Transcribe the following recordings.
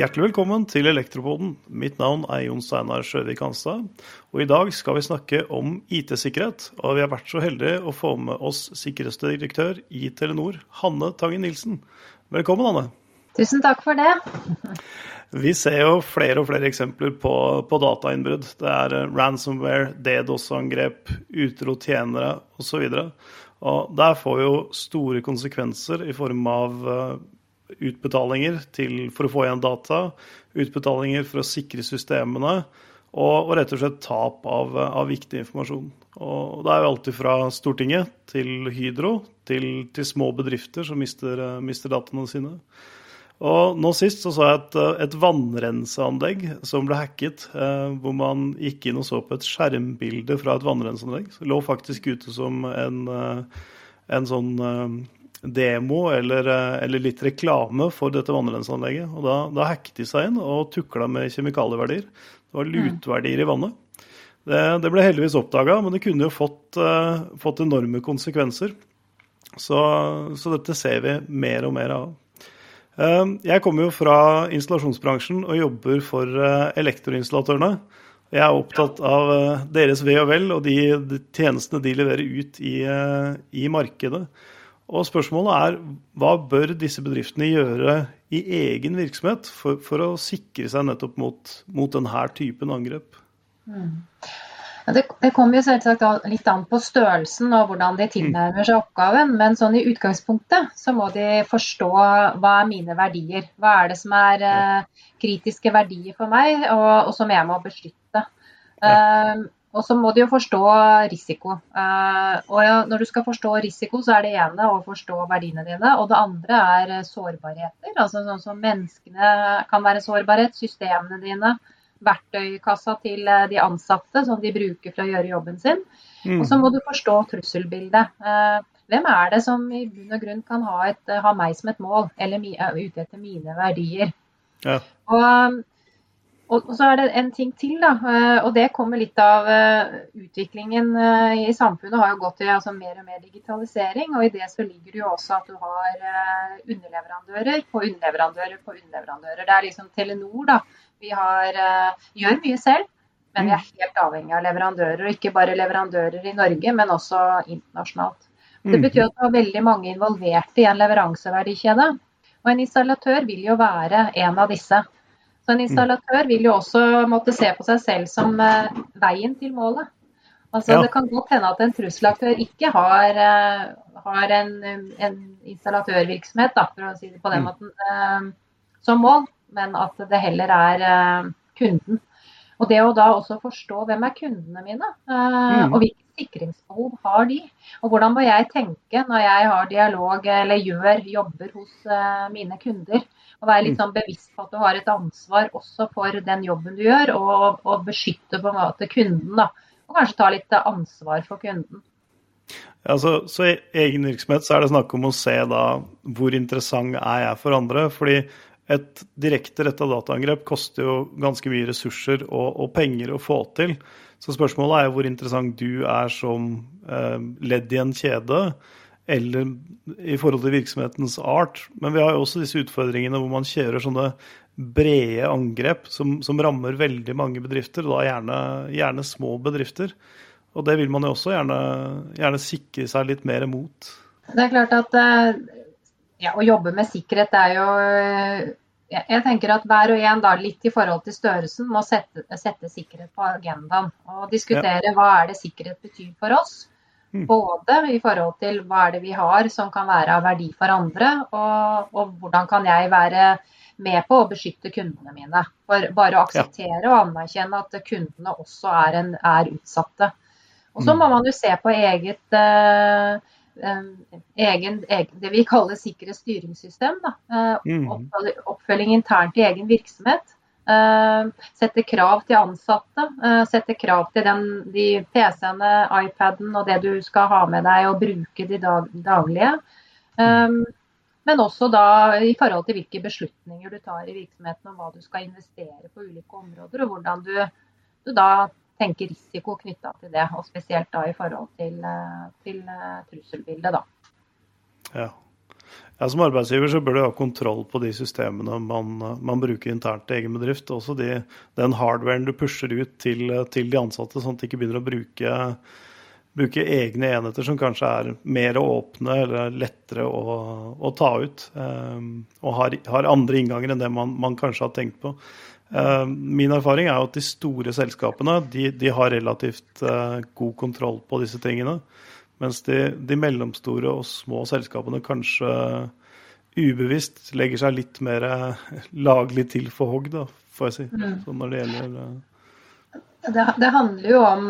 Hjertelig velkommen til Elektropoden. Mitt navn er Jon Steinar Sjøvik Hanstad. Og i dag skal vi snakke om IT-sikkerhet. Og vi har vært så heldige å få med oss sikkerhetsdirektør i Telenor, Hanne Tangen Nilsen. Velkommen, Hanne. Tusen takk for det. Vi ser jo flere og flere eksempler på, på datainnbrudd. Det er ransomware, DDoS-angrep, utro tjenere osv. Og der får jo store konsekvenser i form av eh, utbetalinger til, for å få igjen data, utbetalinger for å sikre systemene, og, og rett og slett tap av, av, viktig informasjon. Og Det er jo alltid fra Stortinget til Hydro til, til små bedrifter som mister, mister, dataene sine. Og Nå sist så, så jeg et, et vannrenseanlegg som ble hacket, eh, hvor man gikk inn og så på et skjermbilde fra et vannrenseanlegg. Det lå faktisk ute som en, eh, en sånn eh, demo eller, eh, eller, litt reklame for dette vannrenseanlegget. Og da, da hacket de seg inn og tukla med kjemikalieverdier. Det var lutverdier i vannet. Det, det ble heldigvis oppdaga, men det kunne jo fått, fått enorme konsekvenser. Så, så, dette ser vi mer og mer av. Uh, jeg kommer jo fra installasjonsbransjen og jobber for uh, elektroinstallatørene. Jeg er opptatt av deres ve og vel og de, de tjenestene de leverer ut i, i markedet. Og spørsmålet er hva bør disse bedriftene gjøre i egen virksomhet for, for å sikre seg nettopp mot, mot denne typen angrep? Mm. Det, det, kommer jo selvsagt litt an på størrelsen og hvordan de tilnærmer seg oppgaven. Men sånn i utgangspunktet så må de forstå hva er mine verdier. Hva er det som er eh, kritiske verdier for meg, og, og som jeg må beskytte. Ja. Uh, og så må de jo forstå risiko. Uh, og ja, når du skal forstå risiko, så er det ene å forstå verdiene dine. Og det andre er eh, sårbarheter. Altså sånn som menneskene kan være sårbarhet, systemene dine, verktøykassa til eh, de ansatte som de bruker for å gjøre jobben sin. Mm. Og så må du forstå trusselbildet. Uh, hvem er det som i bunn og grunn kan ha, et, ha meg som et mål, eller ute etter mine verdier? Ja. Og og, så er det en ting til, da, eh, og det kommer litt av eh, utviklingen eh, i samfunnet har jo gått til altså, mer og mer digitalisering. og I det så ligger det jo også at du har underleverandører på underleverandører på underleverandører. Det er liksom Telenor, da. Vi har, gjør mye selv, men vi er mm. helt avhengig av leverandører. Og ikke bare leverandører i Norge, men også internasjonalt. Det mm. betyr at det er veldig mange involverte i en leveranseverdikjede. Og en installatør vil jo være en av disse. Så en installatør vil jo også måtte se på seg selv som uh, veien til målet. Altså, ja. Det kan godt hende at en trusselaktør ikke har, uh, har en, en, installatørvirksomhet da, for å si det på den mm. måten, som mål, men at det heller er kunden. Og det å da også forstå hvem er kundene mine, mm. og hvilke sikringsbehov har de. Og hvordan må jeg tenke når jeg har dialog eller gjør jobber hos mine kunder. Og være litt mm. sånn bevisst på at du har et ansvar også for den jobben du gjør, og, og beskytte på en måte kunden. da, Og kanskje ta litt ansvar for kunden. Ja, så, så, I egen virksomhet så er det snakk om å se da hvor interessant er jeg for andre. fordi et direkte retta dataangrep koster jo ganske mye ressurser og, og, penger å få til. Så spørsmålet er hvor interessant du er som eh, ledd i en kjede eller i forhold til virksomhetens art. Men vi har jo også disse utfordringene hvor man kjører sånne brede angrep som, som rammer veldig mange bedrifter, da gjerne, gjerne, små bedrifter. Og det vil man jo også gjerne, gjerne sikre seg litt mer mot. Det er klart at eh, ja, å jobbe med sikkerhet er jo jeg tenker at hver og en da, litt i forhold til størrelsen må sette, sette sikkerhet på agendaen. Og diskutere ja. hva er det sikkerhet betyr for oss. Mm. Både i forhold til hva er det vi har som kan være av verdi for andre, og, og hvordan kan jeg være med på å beskytte kundene mine. For bare å akseptere ja. og anerkjenne at kundene også er, en, er utsatte. Og så mm. må man jo se på eget eh, egen, egen, det vi kaller sikre Da. Eh, oppfølging internt i egen virksomhet. Eh, sette krav til ansatte. Eh, sette krav til den, de PC-ene, iPaden og det du skal ha med deg og bruke de dag, daglige. Um, men også da i forhold til hvilke beslutninger du tar i virksomheten om hva du skal investere på ulike områder, og hvordan du, du da tenker risiko knytta til det. Og spesielt da i forhold til, til trusselbildet, da. Ja. ja, Som arbeidsgiver så bør du ha kontroll på de systemene man, man bruker internt i egen bedrift. Også de, den hardwaren du pusher ut til, til, de ansatte, sånn at de ikke begynner å bruke, bruke egne enheter som kanskje er mer åpne eller lettere å, å ta ut. Um, og har, har, andre innganger enn det man, man kanskje har tenkt på. Uh, min erfaring er at de store selskapene de, de har relativt uh, god kontroll på disse tingene. Mens de, de, mellomstore og små selskapene kanskje ubevisst legger seg litt mer uh, laglig til for hogg, da, får jeg si. Mm. Så når det gjelder det, det, handler jo om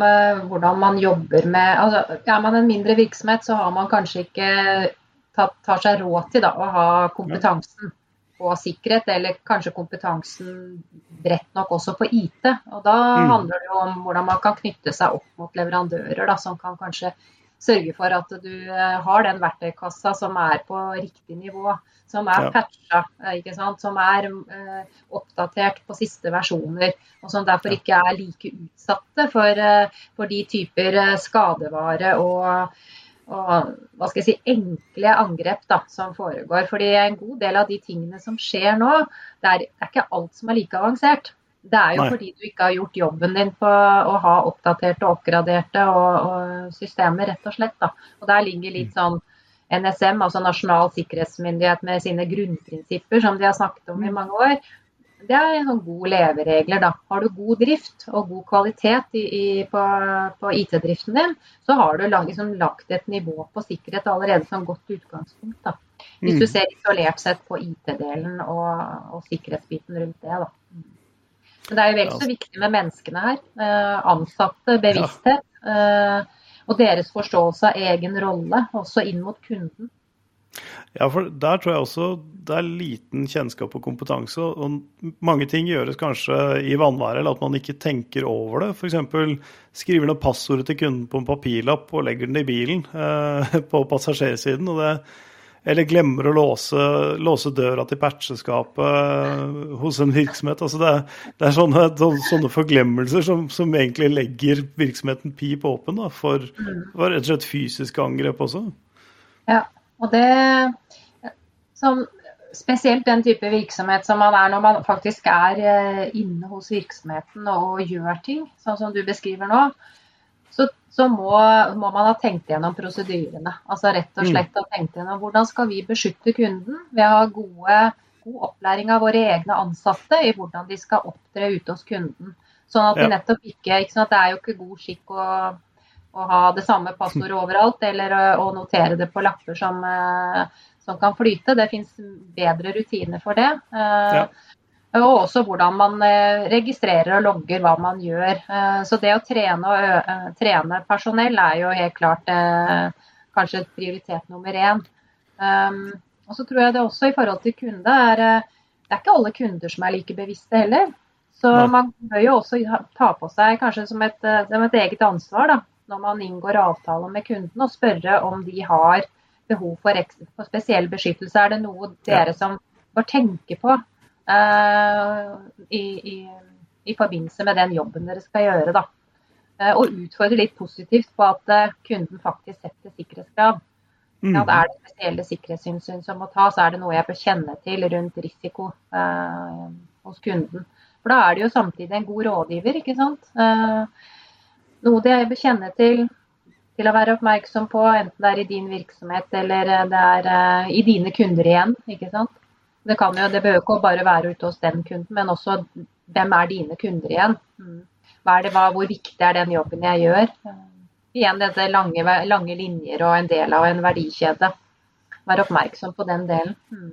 hvordan man jobber med altså, Er man en mindre virksomhet, så har man kanskje ikke tatt, tar seg råd til da, å ha kompetansen. Ja på sikkerhet, eller kanskje kompetansen bredt nok også på IT. Og Da mm. handler det jo om hvordan man kan knytte seg opp mot leverandører da, som kan kanskje sørge for at du eh, har den verktøykassa som er på riktig nivå. Som er ja. patcha, eh, ikke sant? som er uh, oppdatert på siste versjoner. Og som derfor ikke er like utsatte for, uh, for de typer skadevare og og hva skal jeg si, enkle angrep da, som foregår. Fordi en god del av de tingene som skjer nå, det er, det er ikke alt som er like avansert. Det er jo Nei. fordi du ikke har gjort jobben din på å ha oppdaterte og oppgraderte og, og systemer, rett og slett. Da. Og der ligger litt mm. sånn NSM, altså Nasjonal sikkerhetsmyndighet med sine grunnprinsipper som de har snakket om i mm. mange år. Det er en sånn god leveregler. da. Har du god drift og god kvalitet i, i, på, på IT-driften din, så har du liksom lagt et nivå på sikkerhet allerede som godt utgangspunkt. da. Hvis mm. du ser isolert sett på IT-delen og, og, sikkerhetsbiten rundt det. da. Men det er jo vel så viktig med menneskene her. Eh, ansatte, bevissthet. Eh, og deres forståelse av egen rolle, også inn mot kunden. Ja, for der tror jeg også det er liten kjennskap og kompetanse. Og mange ting gjøres kanskje i vanværet, eller at man ikke tenker over det. F.eks. skriver ned passordet til kunden på en papirlapp og legger den i bilen eh, på passasjersiden. og det eller glemmer å låse, låse døra til patcheskapet eh, hos en virksomhet. Altså det, det er sånne, sånne forglemmelser som, som, egentlig legger virksomheten pip åpen da, for, for rett og slett fysiske angrep også. Ja, og det som Spesielt den type virksomhet som man er når man faktisk er eh, inne hos virksomheten og gjør ting, sånn som du beskriver nå. Så, så må, må, man ha tenkt gjennom prosedyrene. Altså rett og mm. slett ha tenkt gjennom hvordan skal vi beskytte kunden ved å ha gode, god opplæring av våre egne ansatte i hvordan de skal opptre ute hos kunden. Sånn at de nettopp ikke, ikke sånn Det er jo ikke god skikk å å ha det samme passordet overalt, eller å notere det på lapper som, eh, som kan flyte. Det fins bedre rutiner for det. Eh, ja. Og også hvordan man eh, registrerer og logger hva man gjør. Så det å trene, og, trene personell er jo helt klart kanskje prioritet nummer én. Og så tror jeg det også i forhold til kunde er Det er ikke alle kunder som er like bevisste heller. Så man bør jo også ta på seg kanskje som et, som et eget ansvar da, når man inngår avtaler med kunden, og spørre om de har behov for, for spesiell beskyttelse. Er det noe dere som bør tenke på uh, i, i, i, forbindelse med den jobben dere skal gjøre? da? Uh, og utfordre litt positivt på at uh, kunden faktisk setter sikkerhetskrav. Mm. Ja, er det spesielle sikkerhetshensyn som må tas, er det noe jeg bør kjenne til rundt risiko hos kunden. For da er det jo samtidig en god rådgiver, ikke sant. Uh, noe de kjenner til, til å være oppmerksom på, enten det er i din virksomhet eller eh, det er uh, i dine kunder igjen. ikke sant? Det, kan jo, det behøver ikke bare være ute hos den kunden, men også hvem er dine kunder igjen? Hva er Det, hva, hvor viktig er den jobben jeg gjør? Uh, igjen dette lange, lange, linjer og en del av en verdikjede. Være oppmerksom på den delen. Mm.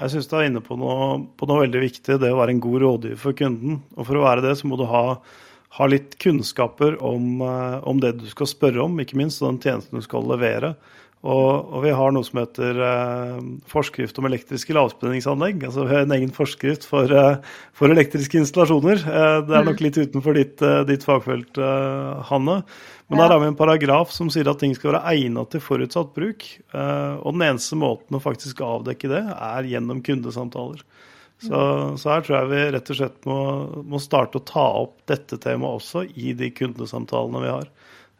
Jeg syns du er inne på noe, på noe veldig viktig, det å være en god rådgiver for kunden. Og for å være det, så må du ha ha litt kunnskaper om, eh, om, det du skal spørre om, ikke minst den tjenesten du skal levere. Og, og vi har noe som heter eh, forskrift om elektriske lavspenningsanlegg. Altså vi har en egen forskrift for, eh, for elektriske installasjoner. Eh, det er nok mm. litt utenfor ditt, eh, ditt fagfelt, eh, Hanne. Men ja. der har vi en paragraf som sier at ting skal være egnet til forutsatt bruk. og den eneste måten å faktisk avdekke det, er gjennom kundesamtaler. Så, så, her tror jeg vi rett og slett må, må, starte å ta opp dette temaet også i de kundesamtalene vi har.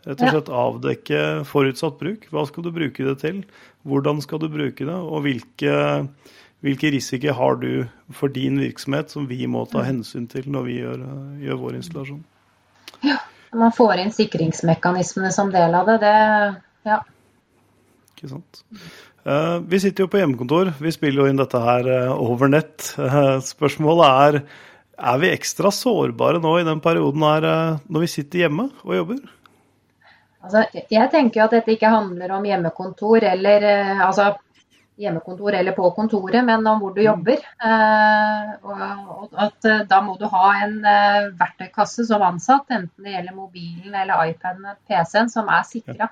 Rett og slett avdekke forutsatt bruk. Hva skal du bruke det til? Hvordan skal du bruke det? Og hvilke, hvilke risikoer har du for din virksomhet som vi må ta mm. hensyn til når vi gjør, gjør vår installasjon? Ja, man får inn sikringsmekanismene som del av det. det ja. Ikke sant. Uh, vi sitter jo på hjemmekontor. Vi spiller jo inn dette her uh, over nett. Uh, spørsmålet er er vi ekstra sårbare nå i den perioden her når vi sitter hjemme og jobber? Altså, jeg tenker at dette ikke handler om hjemmekontor eller, eh, altså, hjemmekontor eller på kontoret, men om hvor du mm. jobber. Eh, og at eh, Da må du ha en verktøykasse som ansatt, enten det gjelder mobilen eller iPaden PC-en, som er sikra.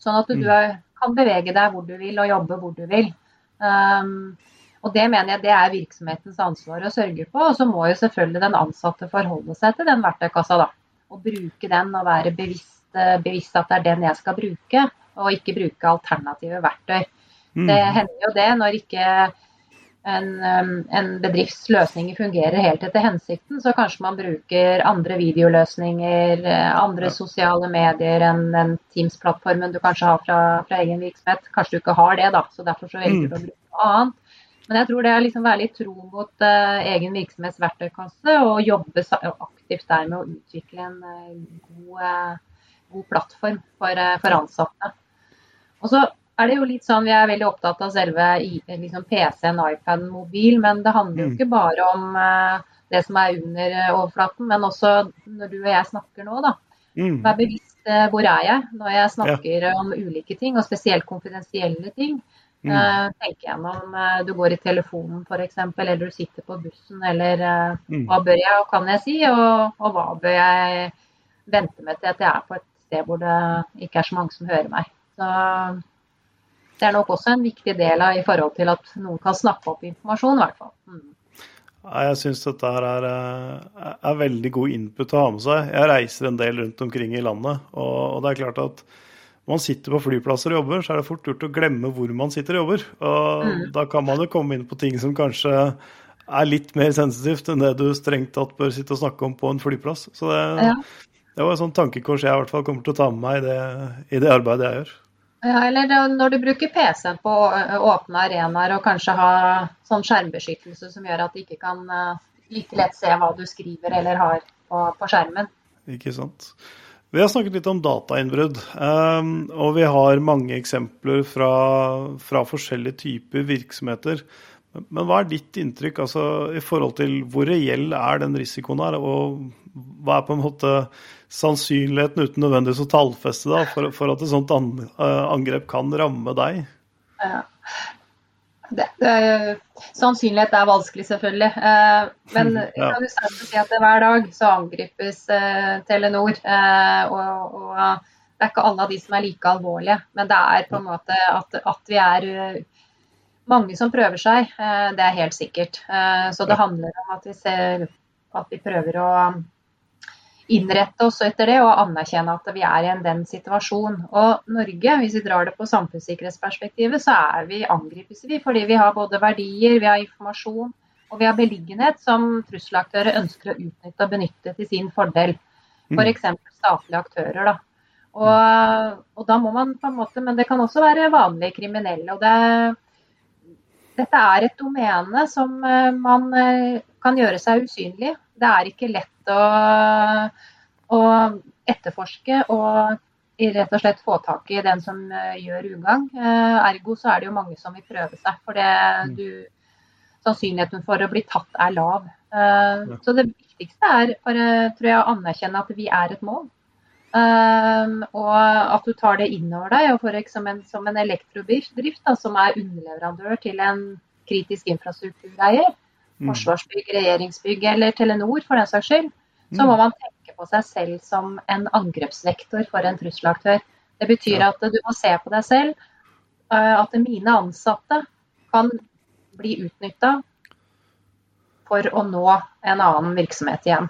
Sånn at du mm. Kan bevege deg hvor du vil og jobbe hvor du vil. Um, og Det mener jeg det er virksomhetens ansvar å sørge på. Og så må jo selvfølgelig den ansatte forholde seg til den verktøykassa. da, Og bruke den og være bevisst Eh, bevisst at det er den jeg skal bruke, og ikke bruke alternative verktøy. Mm. Det hender jo det når ikke en, en, bedrifts løsninger fungerer helt etter hensikten, så kanskje man bruker andre videoløsninger, eh, andre sosiale medier enn den Teams-plattformen du kanskje har fra, fra, egen virksomhet. Kanskje du ikke har det, da, så derfor så velger mm. du å bruke noe annet. Men jeg tror det er liksom være litt tro mot uh, egen virksomhets verktøykasse og jobbe aktivt der med å utvikle en uh, god uh, god plattform for, for ansatte. Og så er det jo litt sånn, Vi er veldig opptatt av selve liksom PC-en, iPaden, mobil, men det handler jo mm. ikke bare om uh, det som er under eh, overflaten, men også når du og jeg snakker nå. da. Mm. Vær bevisst uh, hvor er jeg når jeg snakker ja. om ulike ting, og spesielt konfidensielle ting. Mm. Tenk gjennom du går i telefonen f.eks., eller du sitter på bussen, eller mm. hva bør jeg og kan jeg si, og, og hva bør jeg vente med til at jeg er på et sted hvor det ikke er så mange som hører meg. Så det er nok også en viktig del av i forhold til at noen kan snakke opp informasjon, i hvert fall. Mm. Jeg syns dette her er, eh, er, veldig god input å ha med seg. Jeg reiser en del rundt omkring i landet, og, og det er klart at når man sitter på flyplasser og jobber, så er det fort gjort å glemme hvor man sitter og jobber. Og mm. Da kan man jo komme inn på ting som kanskje er litt mer sensitivt enn det du strengt tatt bør sitte og snakke om på en flyplass. Så det, ja. Det var et sånt tankekors jeg i hvert fall kommer til å ta med meg i det, i det arbeidet jeg gjør. Ja, eller når du bruker PC-en på åpne arenaer og kanskje ha sånn skjermbeskyttelse som gjør at de ikke kan like lett se hva du skriver eller har på, på skjermen. Ikke sant. Vi har snakket litt om datainnbrudd, um, og vi har mange eksempler fra, fra forskjellige typer virksomheter. Men hva er ditt inntrykk altså, i forhold til hvor reell er den risikoen her, og hva er på en måte sannsynligheten, uten nødvendigvis å tallfeste, da, for, for, at et sånt an, uh, angrep kan ramme deg? Ja. Det, det, sannsynlighet er vanskelig, selvfølgelig. Uh, men ja. jeg kan jo si at hver dag så angripes uh, Telenor. Og, og, det er ikke alle av de som er like alvorlige. Men det er på en måte at, at vi er mange som prøver seg, det er helt sikkert. Så det handler om at vi, ser, at vi prøver å innrette oss etter det og anerkjenne at vi er i en den situasjon. Og Norge, hvis vi drar det på samfunnssikkerhetsperspektivet, så er vi, angripes vi fordi vi har både verdier, vi har informasjon og vi har beliggenhet som trusselaktører ønsker å utnytte og benytte til sin fordel. F.eks. For statlige aktører. da. Og, og, da må man på en måte, Men det kan også være vanlige kriminelle. og det, Dette er et domene som eh, man eh, kan gjøre seg usynlig. Det er ikke lett å, og etterforske og rett og slett få tak i den som uh, gjør ugagn. Uh, ergo så er det jo mange som vil prøve seg. For det, mm. du, sannsynligheten for å bli tatt er lav. Uh. Så det viktigste er tror jeg, å anerkjenne at vi er et mål. og at du tar det innover deg. og for en, som en elektrodrift da, som er underleverandør til en kritisk infrastruktureier. Forsvarsbygg, regjeringsbygg eller Telenor for den saks skyld, så må mm. man tenke på seg selv som en angrepsvektor for en trusselaktør. Det betyr at du må se på deg selv, eh, at mine ansatte kan bli utnytta for å nå en annen virksomhet igjen.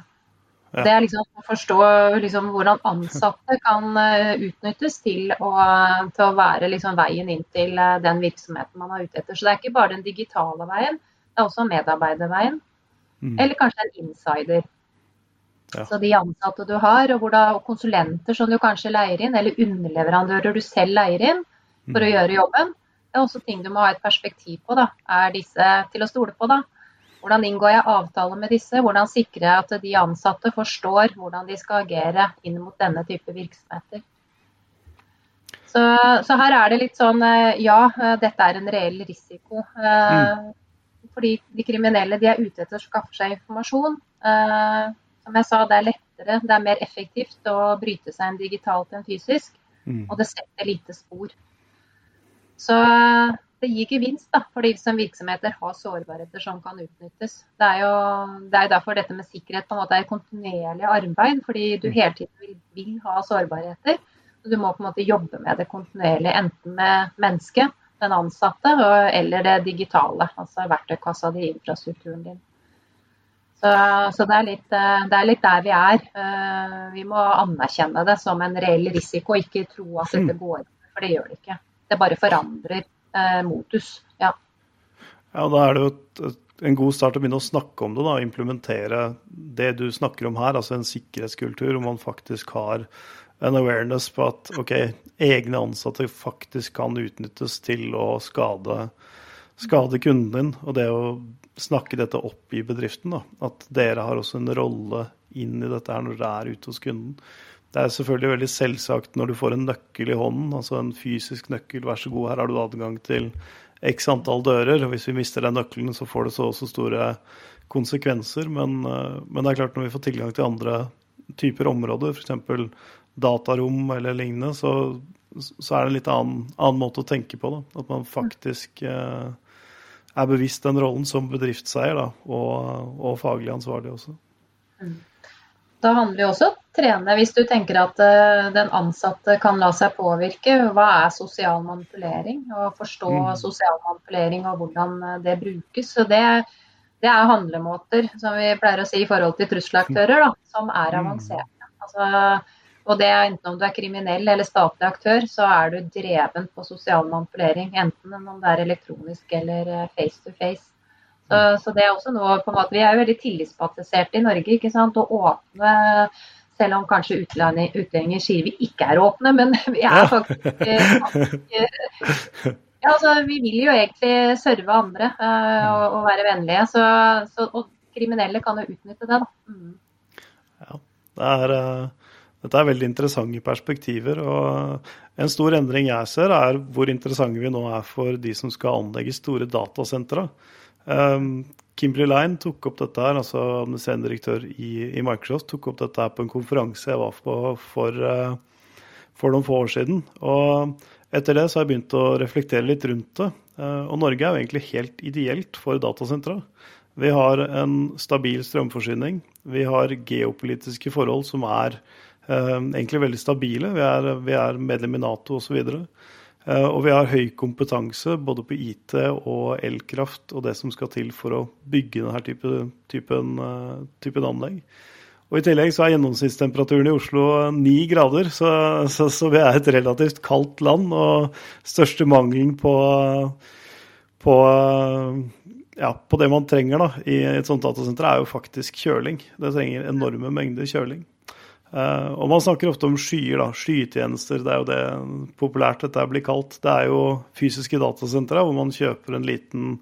Ja. Det er liksom å forstå liksom hvordan ansatte kan eh, utnyttes til å, til å være liksom veien inn til eh, den virksomheten man er ute etter. Så det er ikke bare den digitale veien, det er også medarbeiderveien. Mm. Eller kanskje en insider. Ja. Så de ansatte du har, og, da, og, konsulenter som du kanskje leier inn, eller underleverandører du selv leier inn for mm. å gjøre jobben, det er også ting du må ha et perspektiv på. da. Er disse til å stole på, da? Hvordan inngår jeg avtale med disse? Hvordan sikrer jeg at de ansatte forstår hvordan de skal agere inn mot denne type virksomheter? Så, så her er det litt sånn eh, ja, eh, dette er en reell risiko. Eh, mm. Fordi de kriminelle de er ute etter å skaffe seg informasjon. Som jeg sa, det er lettere, det er mer effektivt å bryte seg inn digitalt enn fysisk. Mm. Og det setter lite spor. Så det gir gevinst da, fordi som virksomheter har sårbarheter som kan utnyttes. Det er jo det er derfor dette med sikkerhet på en måte er kontinuerlig arbeid, fordi du mm. hele tiden vil, vil, ha sårbarheter. Så du må på en måte jobbe med det kontinuerlig, enten med mennesket, den ansatte, eller det digitale. Altså verktøykassa di, infrastrukturen din. Så, så det, er litt, det, er litt, der vi er. Eh, vi må anerkjenne det som en reell risiko, ikke tro at dette går går for det gjør det ikke. Det bare forandrer eh, modus. Ja. ja, da er det jo et, en god start å begynne å snakke om det. da, Implementere det du snakker om her, altså en sikkerhetskultur hvor man faktisk har en awareness på at ok, egne ansatte faktisk kan utnyttes til å skade, skade kunden din. Og det å snakke dette opp i bedriften, da, at dere har også en rolle inn i dette her når dere er ute hos kunden. Det er selvfølgelig veldig selvsagt når du får en nøkkel i hånden, altså en fysisk nøkkel, vær så god, her har du adgang til x antall dører. og Hvis vi mister den nøkkelen, så får det så også store konsekvenser. Men, eh, men, det er klart når vi får tilgang til andre typer områder, f.eks. datarom eller lignende, så, så, er det en litt annen, annen, måte å tenke på. Da. At man faktisk eh, er bevisst den rollen som bedriftseier da, og, og faglig ansvarlig også. Mm. Da handler det også om å trene hvis du tenker at uh, den ansatte kan la seg påvirke. Hva er sosial manipulering? Å forstå mm. sosial manipulering og hvordan uh, det brukes. Så det, det, er handlemåter, som vi pleier å si i forhold til trusselaktører, da, som er mm. avanserte. Altså, og det er enten om du er kriminell eller statlig aktør, så er du dreven på sosial manipulering. Enten om det er elektronisk eller eh, face to face. Så, så, det er også noe på en måte, Vi er jo veldig tillitsbaserte i Norge. ikke sant, Å åpne, selv om kanskje utlendinger sier vi ikke er åpne. Men vi er faktisk, ja, altså, Vi vil jo egentlig serve andre uh, og, og, være vennlige. Så, så, og kriminelle kan jo utnytte det. da. Mm. Ja, det er... Uh... Dette er veldig interessante perspektiver. og En stor endring jeg ser, er hvor interessante vi nå er for de som skal anlegge store datasentre. Um, Kimberley Line tok opp dette her, altså administrerende direktør i, i, Microsoft, tok opp dette her på en konferanse jeg var på for, uh, for, noen få år siden. Og etter det så har jeg begynt å reflektere litt rundt det. Uh, og Norge er jo egentlig helt ideelt for datasentre. Vi har en stabil strømforsyning. Vi har geopolitiske forhold som er egentlig veldig stabile. Vi er, vi er medlem i Nato osv. Eh, og vi har høy kompetanse både på IT og elkraft og det som skal til for å bygge denne typen, typen, eh, typen anlegg. Og I tillegg så er gjennomsnittstemperaturen i Oslo ni grader, så, så, så, vi er et relativt kaldt land. Og største mangelen på, på, ja, på det man trenger da, i et sånt datasenter, er jo faktisk kjøling. Det trenger enorme mengder kjøling. Uh, og Man snakker ofte om skyer, da, skytjenester. Det er jo det populært dette blir kalt. Det er jo fysiske datasentre hvor man kjøper en liten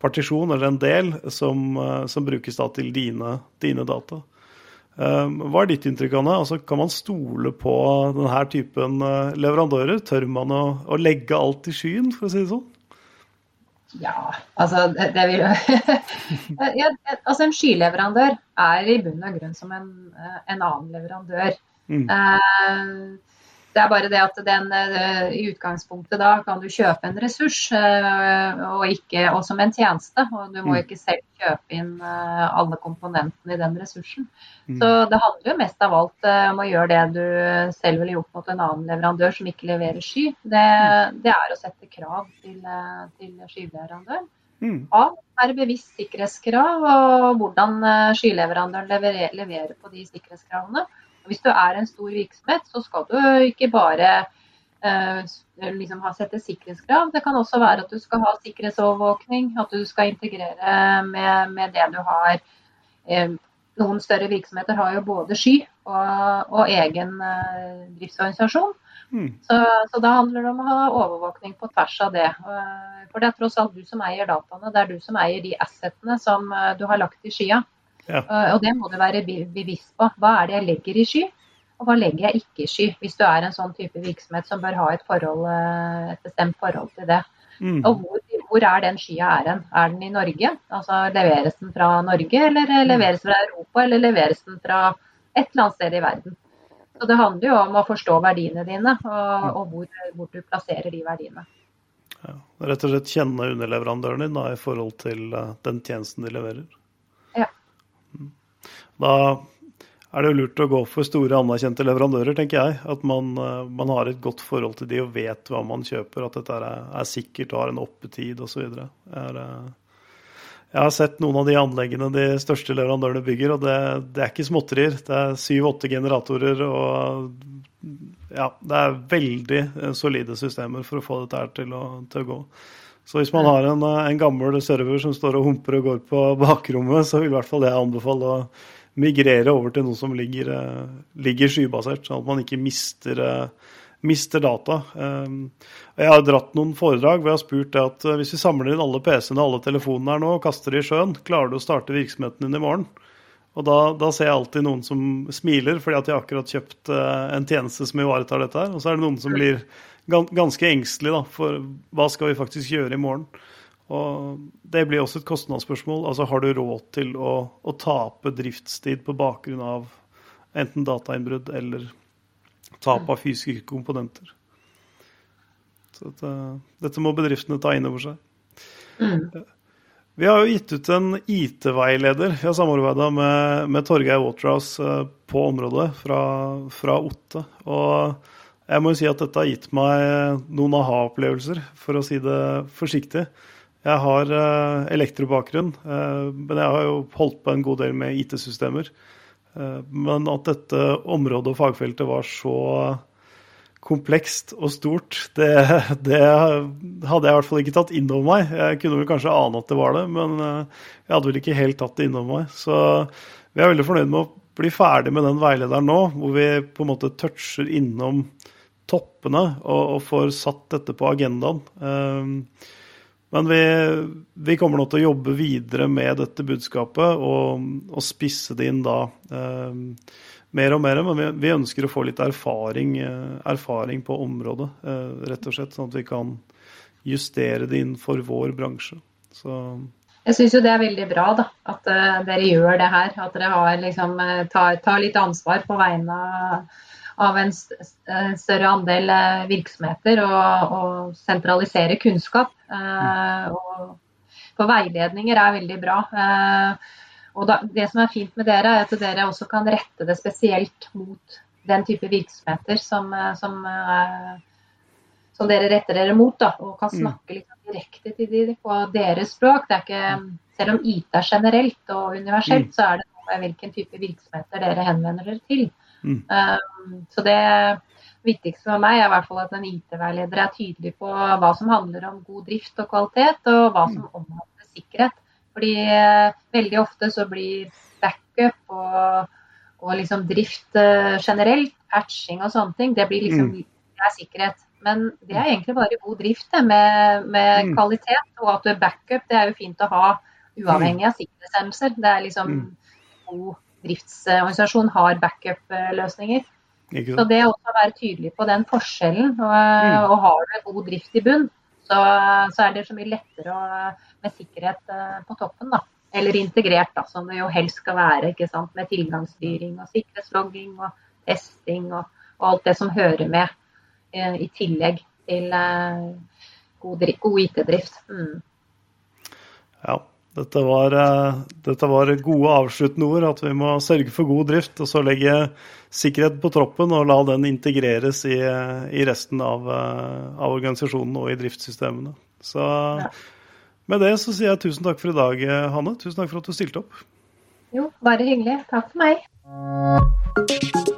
partisjon eller en del som, uh, som brukes da til dine, dine data. Uh, hva er ditt inntrykk, Anne? Altså, kan man stole på denne typen leverandører? Tør man å, å legge alt i skyen, for å si det sånn? Ja, altså det, det vil ja, Altså en skyleverandør er i bunn og grunn som en, eh, en annen leverandør. Mm. Uh, det er bare det at den uh, i utgangspunktet da kan du kjøpe en ressurs, uh, og, ikke, og som en tjeneste. Og du må mm. ikke selv kjøpe inn alle komponentene i den ressursen. Mm. Så det handler jo mest av alt om å gjøre det du selv ville gjort mot en annen leverandør som ikke leverer sky. Det, mm. det er å sette krav til, til skyleverandøren. Mm. Av er bevisst sikkerhetskrav og hvordan skyleverandøren leverer, leverer på de sikkerhetskravene. Hvis du er en stor virksomhet, så skal du ikke bare eh, liksom sette sikkerhetskrav. Det kan også være at du skal ha sikkerhetsovervåkning, at du skal integrere med, med det du har. Eh, noen større virksomheter har jo både sky og, og egen eh, driftsorganisasjon. Mm. Så, så, da handler det om å ha overvåkning på tvers av det. Uh, for det er tross alt du som eier dataene. Det er du som eier de assetene som uh, du har lagt i skya. Ja. og det må du være bevisst på. Hva er det jeg legger i sky, og hva legger jeg ikke i sky? Hvis du er en sånn type virksomhet som bør ha et, forhold, et bestemt forhold til det. Mm. Og hvor, hvor, er den skya er hen? Er den i Norge? Altså Leveres den fra Norge, eller leveres den fra Europa, eller leveres den fra et eller annet sted i verden? Så Det handler jo om å forstå verdiene dine, og, og hvor, hvor, du plasserer de verdiene. Ja, rett og slett kjenne underleverandøren din da, i forhold til den tjenesten de leverer. Da er det jo lurt å gå for store, anerkjente leverandører, tenker jeg. At man, uh, man har et godt forhold til de og vet hva man kjøper, at dette er, er sikkert og har en oppetid osv. Uh, jeg har sett noen av de anleggene de største leverandørene bygger, og det, det er ikke småtterier. Det er syv-åtte generatorer og ja, det er veldig eh, solide systemer for å få dette her til å, til å gå. Så hvis man har en, eh, en, gammel server som står og humper og går på bakrommet, så vil i hvert fall jeg anbefale å migrere over til noe som ligger, eh, ligger skybasert, sånn at man ikke mister mister data. Ehm, jeg har dratt noen foredrag hvor jeg har spurt at eh, hvis vi samler inn alle PC-ene og alle telefonene her nå og kaster de i sjøen, klarer du å starte virksomheten din i morgen? Og da, da, ser jeg alltid noen som smiler fordi at de akkurat kjøpt eh, en tjeneste som ivaretar dette her. Og så er det noen som blir ganske engstelig da, for hva skal vi faktisk gjøre i morgen. Og Det blir også et kostnadsspørsmål. Altså Har du råd til å, å tape driftstid på bakgrunn av enten datainnbrudd eller tap av fysiske komponenter. Så dette, dette må bedriftene ta inn over seg. Mm. Vi har jo gitt ut en IT-veileder. Vi har samarbeida med, med Torgeir Waterhouse eh, på området fra, fra Otte. Og jeg må jo si at dette har gitt meg noen aha-opplevelser, for å si det forsiktig. Jeg har eh, elektrobakgrunn, eh, men jeg har jo holdt på en god del med IT-systemer. Eh, men at dette området og fagfeltet var så komplekst og stort, det, det, hadde jeg i hvert fall ikke tatt inn over meg. Jeg kunne vel kanskje ane at det var det, men jeg hadde vel ikke helt tatt det inn over meg. Så vi er veldig fornøyd med å bli ferdig med den veilederen nå, hvor vi på en måte toucher innom toppene og, og får satt dette på agendaen. Eh, men vi, vi, kommer nå til å jobbe videre med dette budskapet og, og spisse det inn da eh, mer og mer. Men vi, vi, ønsker å få litt erfaring, eh, erfaring på området, eh, rett og slett. Sånn at vi kan justere det innenfor vår bransje. Så jeg syns jo det er veldig bra da, at uh, dere gjør det her. At dere har, liksom, tar, tar, litt ansvar på vegne av av en større andel eh, virksomheter og, og sentralisere kunnskap. Eh, og, for veiledninger er veldig bra. Eh, og da, det som er fint med dere, er at dere også kan rette det spesielt mot den type virksomheter som, som, som dere retter dere mot. Da, og kan mm. snakke litt direkte til dem på deres språk. Det er ikke, selv om IT er generelt og universelt, mm. så er det hvilken type virksomheter dere henvender dere til. Mm. Um, så det viktigste for meg er i hvert fall at en IT-veileder er tydelig på hva som handler om god drift og kvalitet, og hva som mm. omhandler sikkerhet. Fordi uh, veldig ofte så blir backup og, og liksom drift uh, generelt, patching og sånne ting, det blir liksom mm. det er sikkerhet. Men det er egentlig bare god drift det, med, med mm. kvalitet. Og at du er backup, det er jo fint å ha uavhengig av sikkerhetshendelser. Det er liksom mm. god driftsorganisasjon har backup-løsninger. Så det å være tydelig på den forskjellen, og, mm. og har du god drift i bunn, så, så, er det så mye lettere å, med sikkerhet eh, på toppen. da. Eller integrert, da, som det jo helst skal være. ikke sant? Med tilgangsstyring og sikkerhetslogging og testing og, og alt det som hører med, eh, i tillegg til eh, god, god IT-drift. Mm. Ja, dette var, eh, dette var, gode avsluttende ord, at vi må sørge for god drift. Og så legge sikkerhet på troppen og la den integreres i, i resten av, eh, av, organisasjonen og i driftssystemene. Så med det så sier jeg tusen takk for i dag, Hanne. Tusen takk for at du stilte opp. Jo, bare hyggelig. Takk for meg.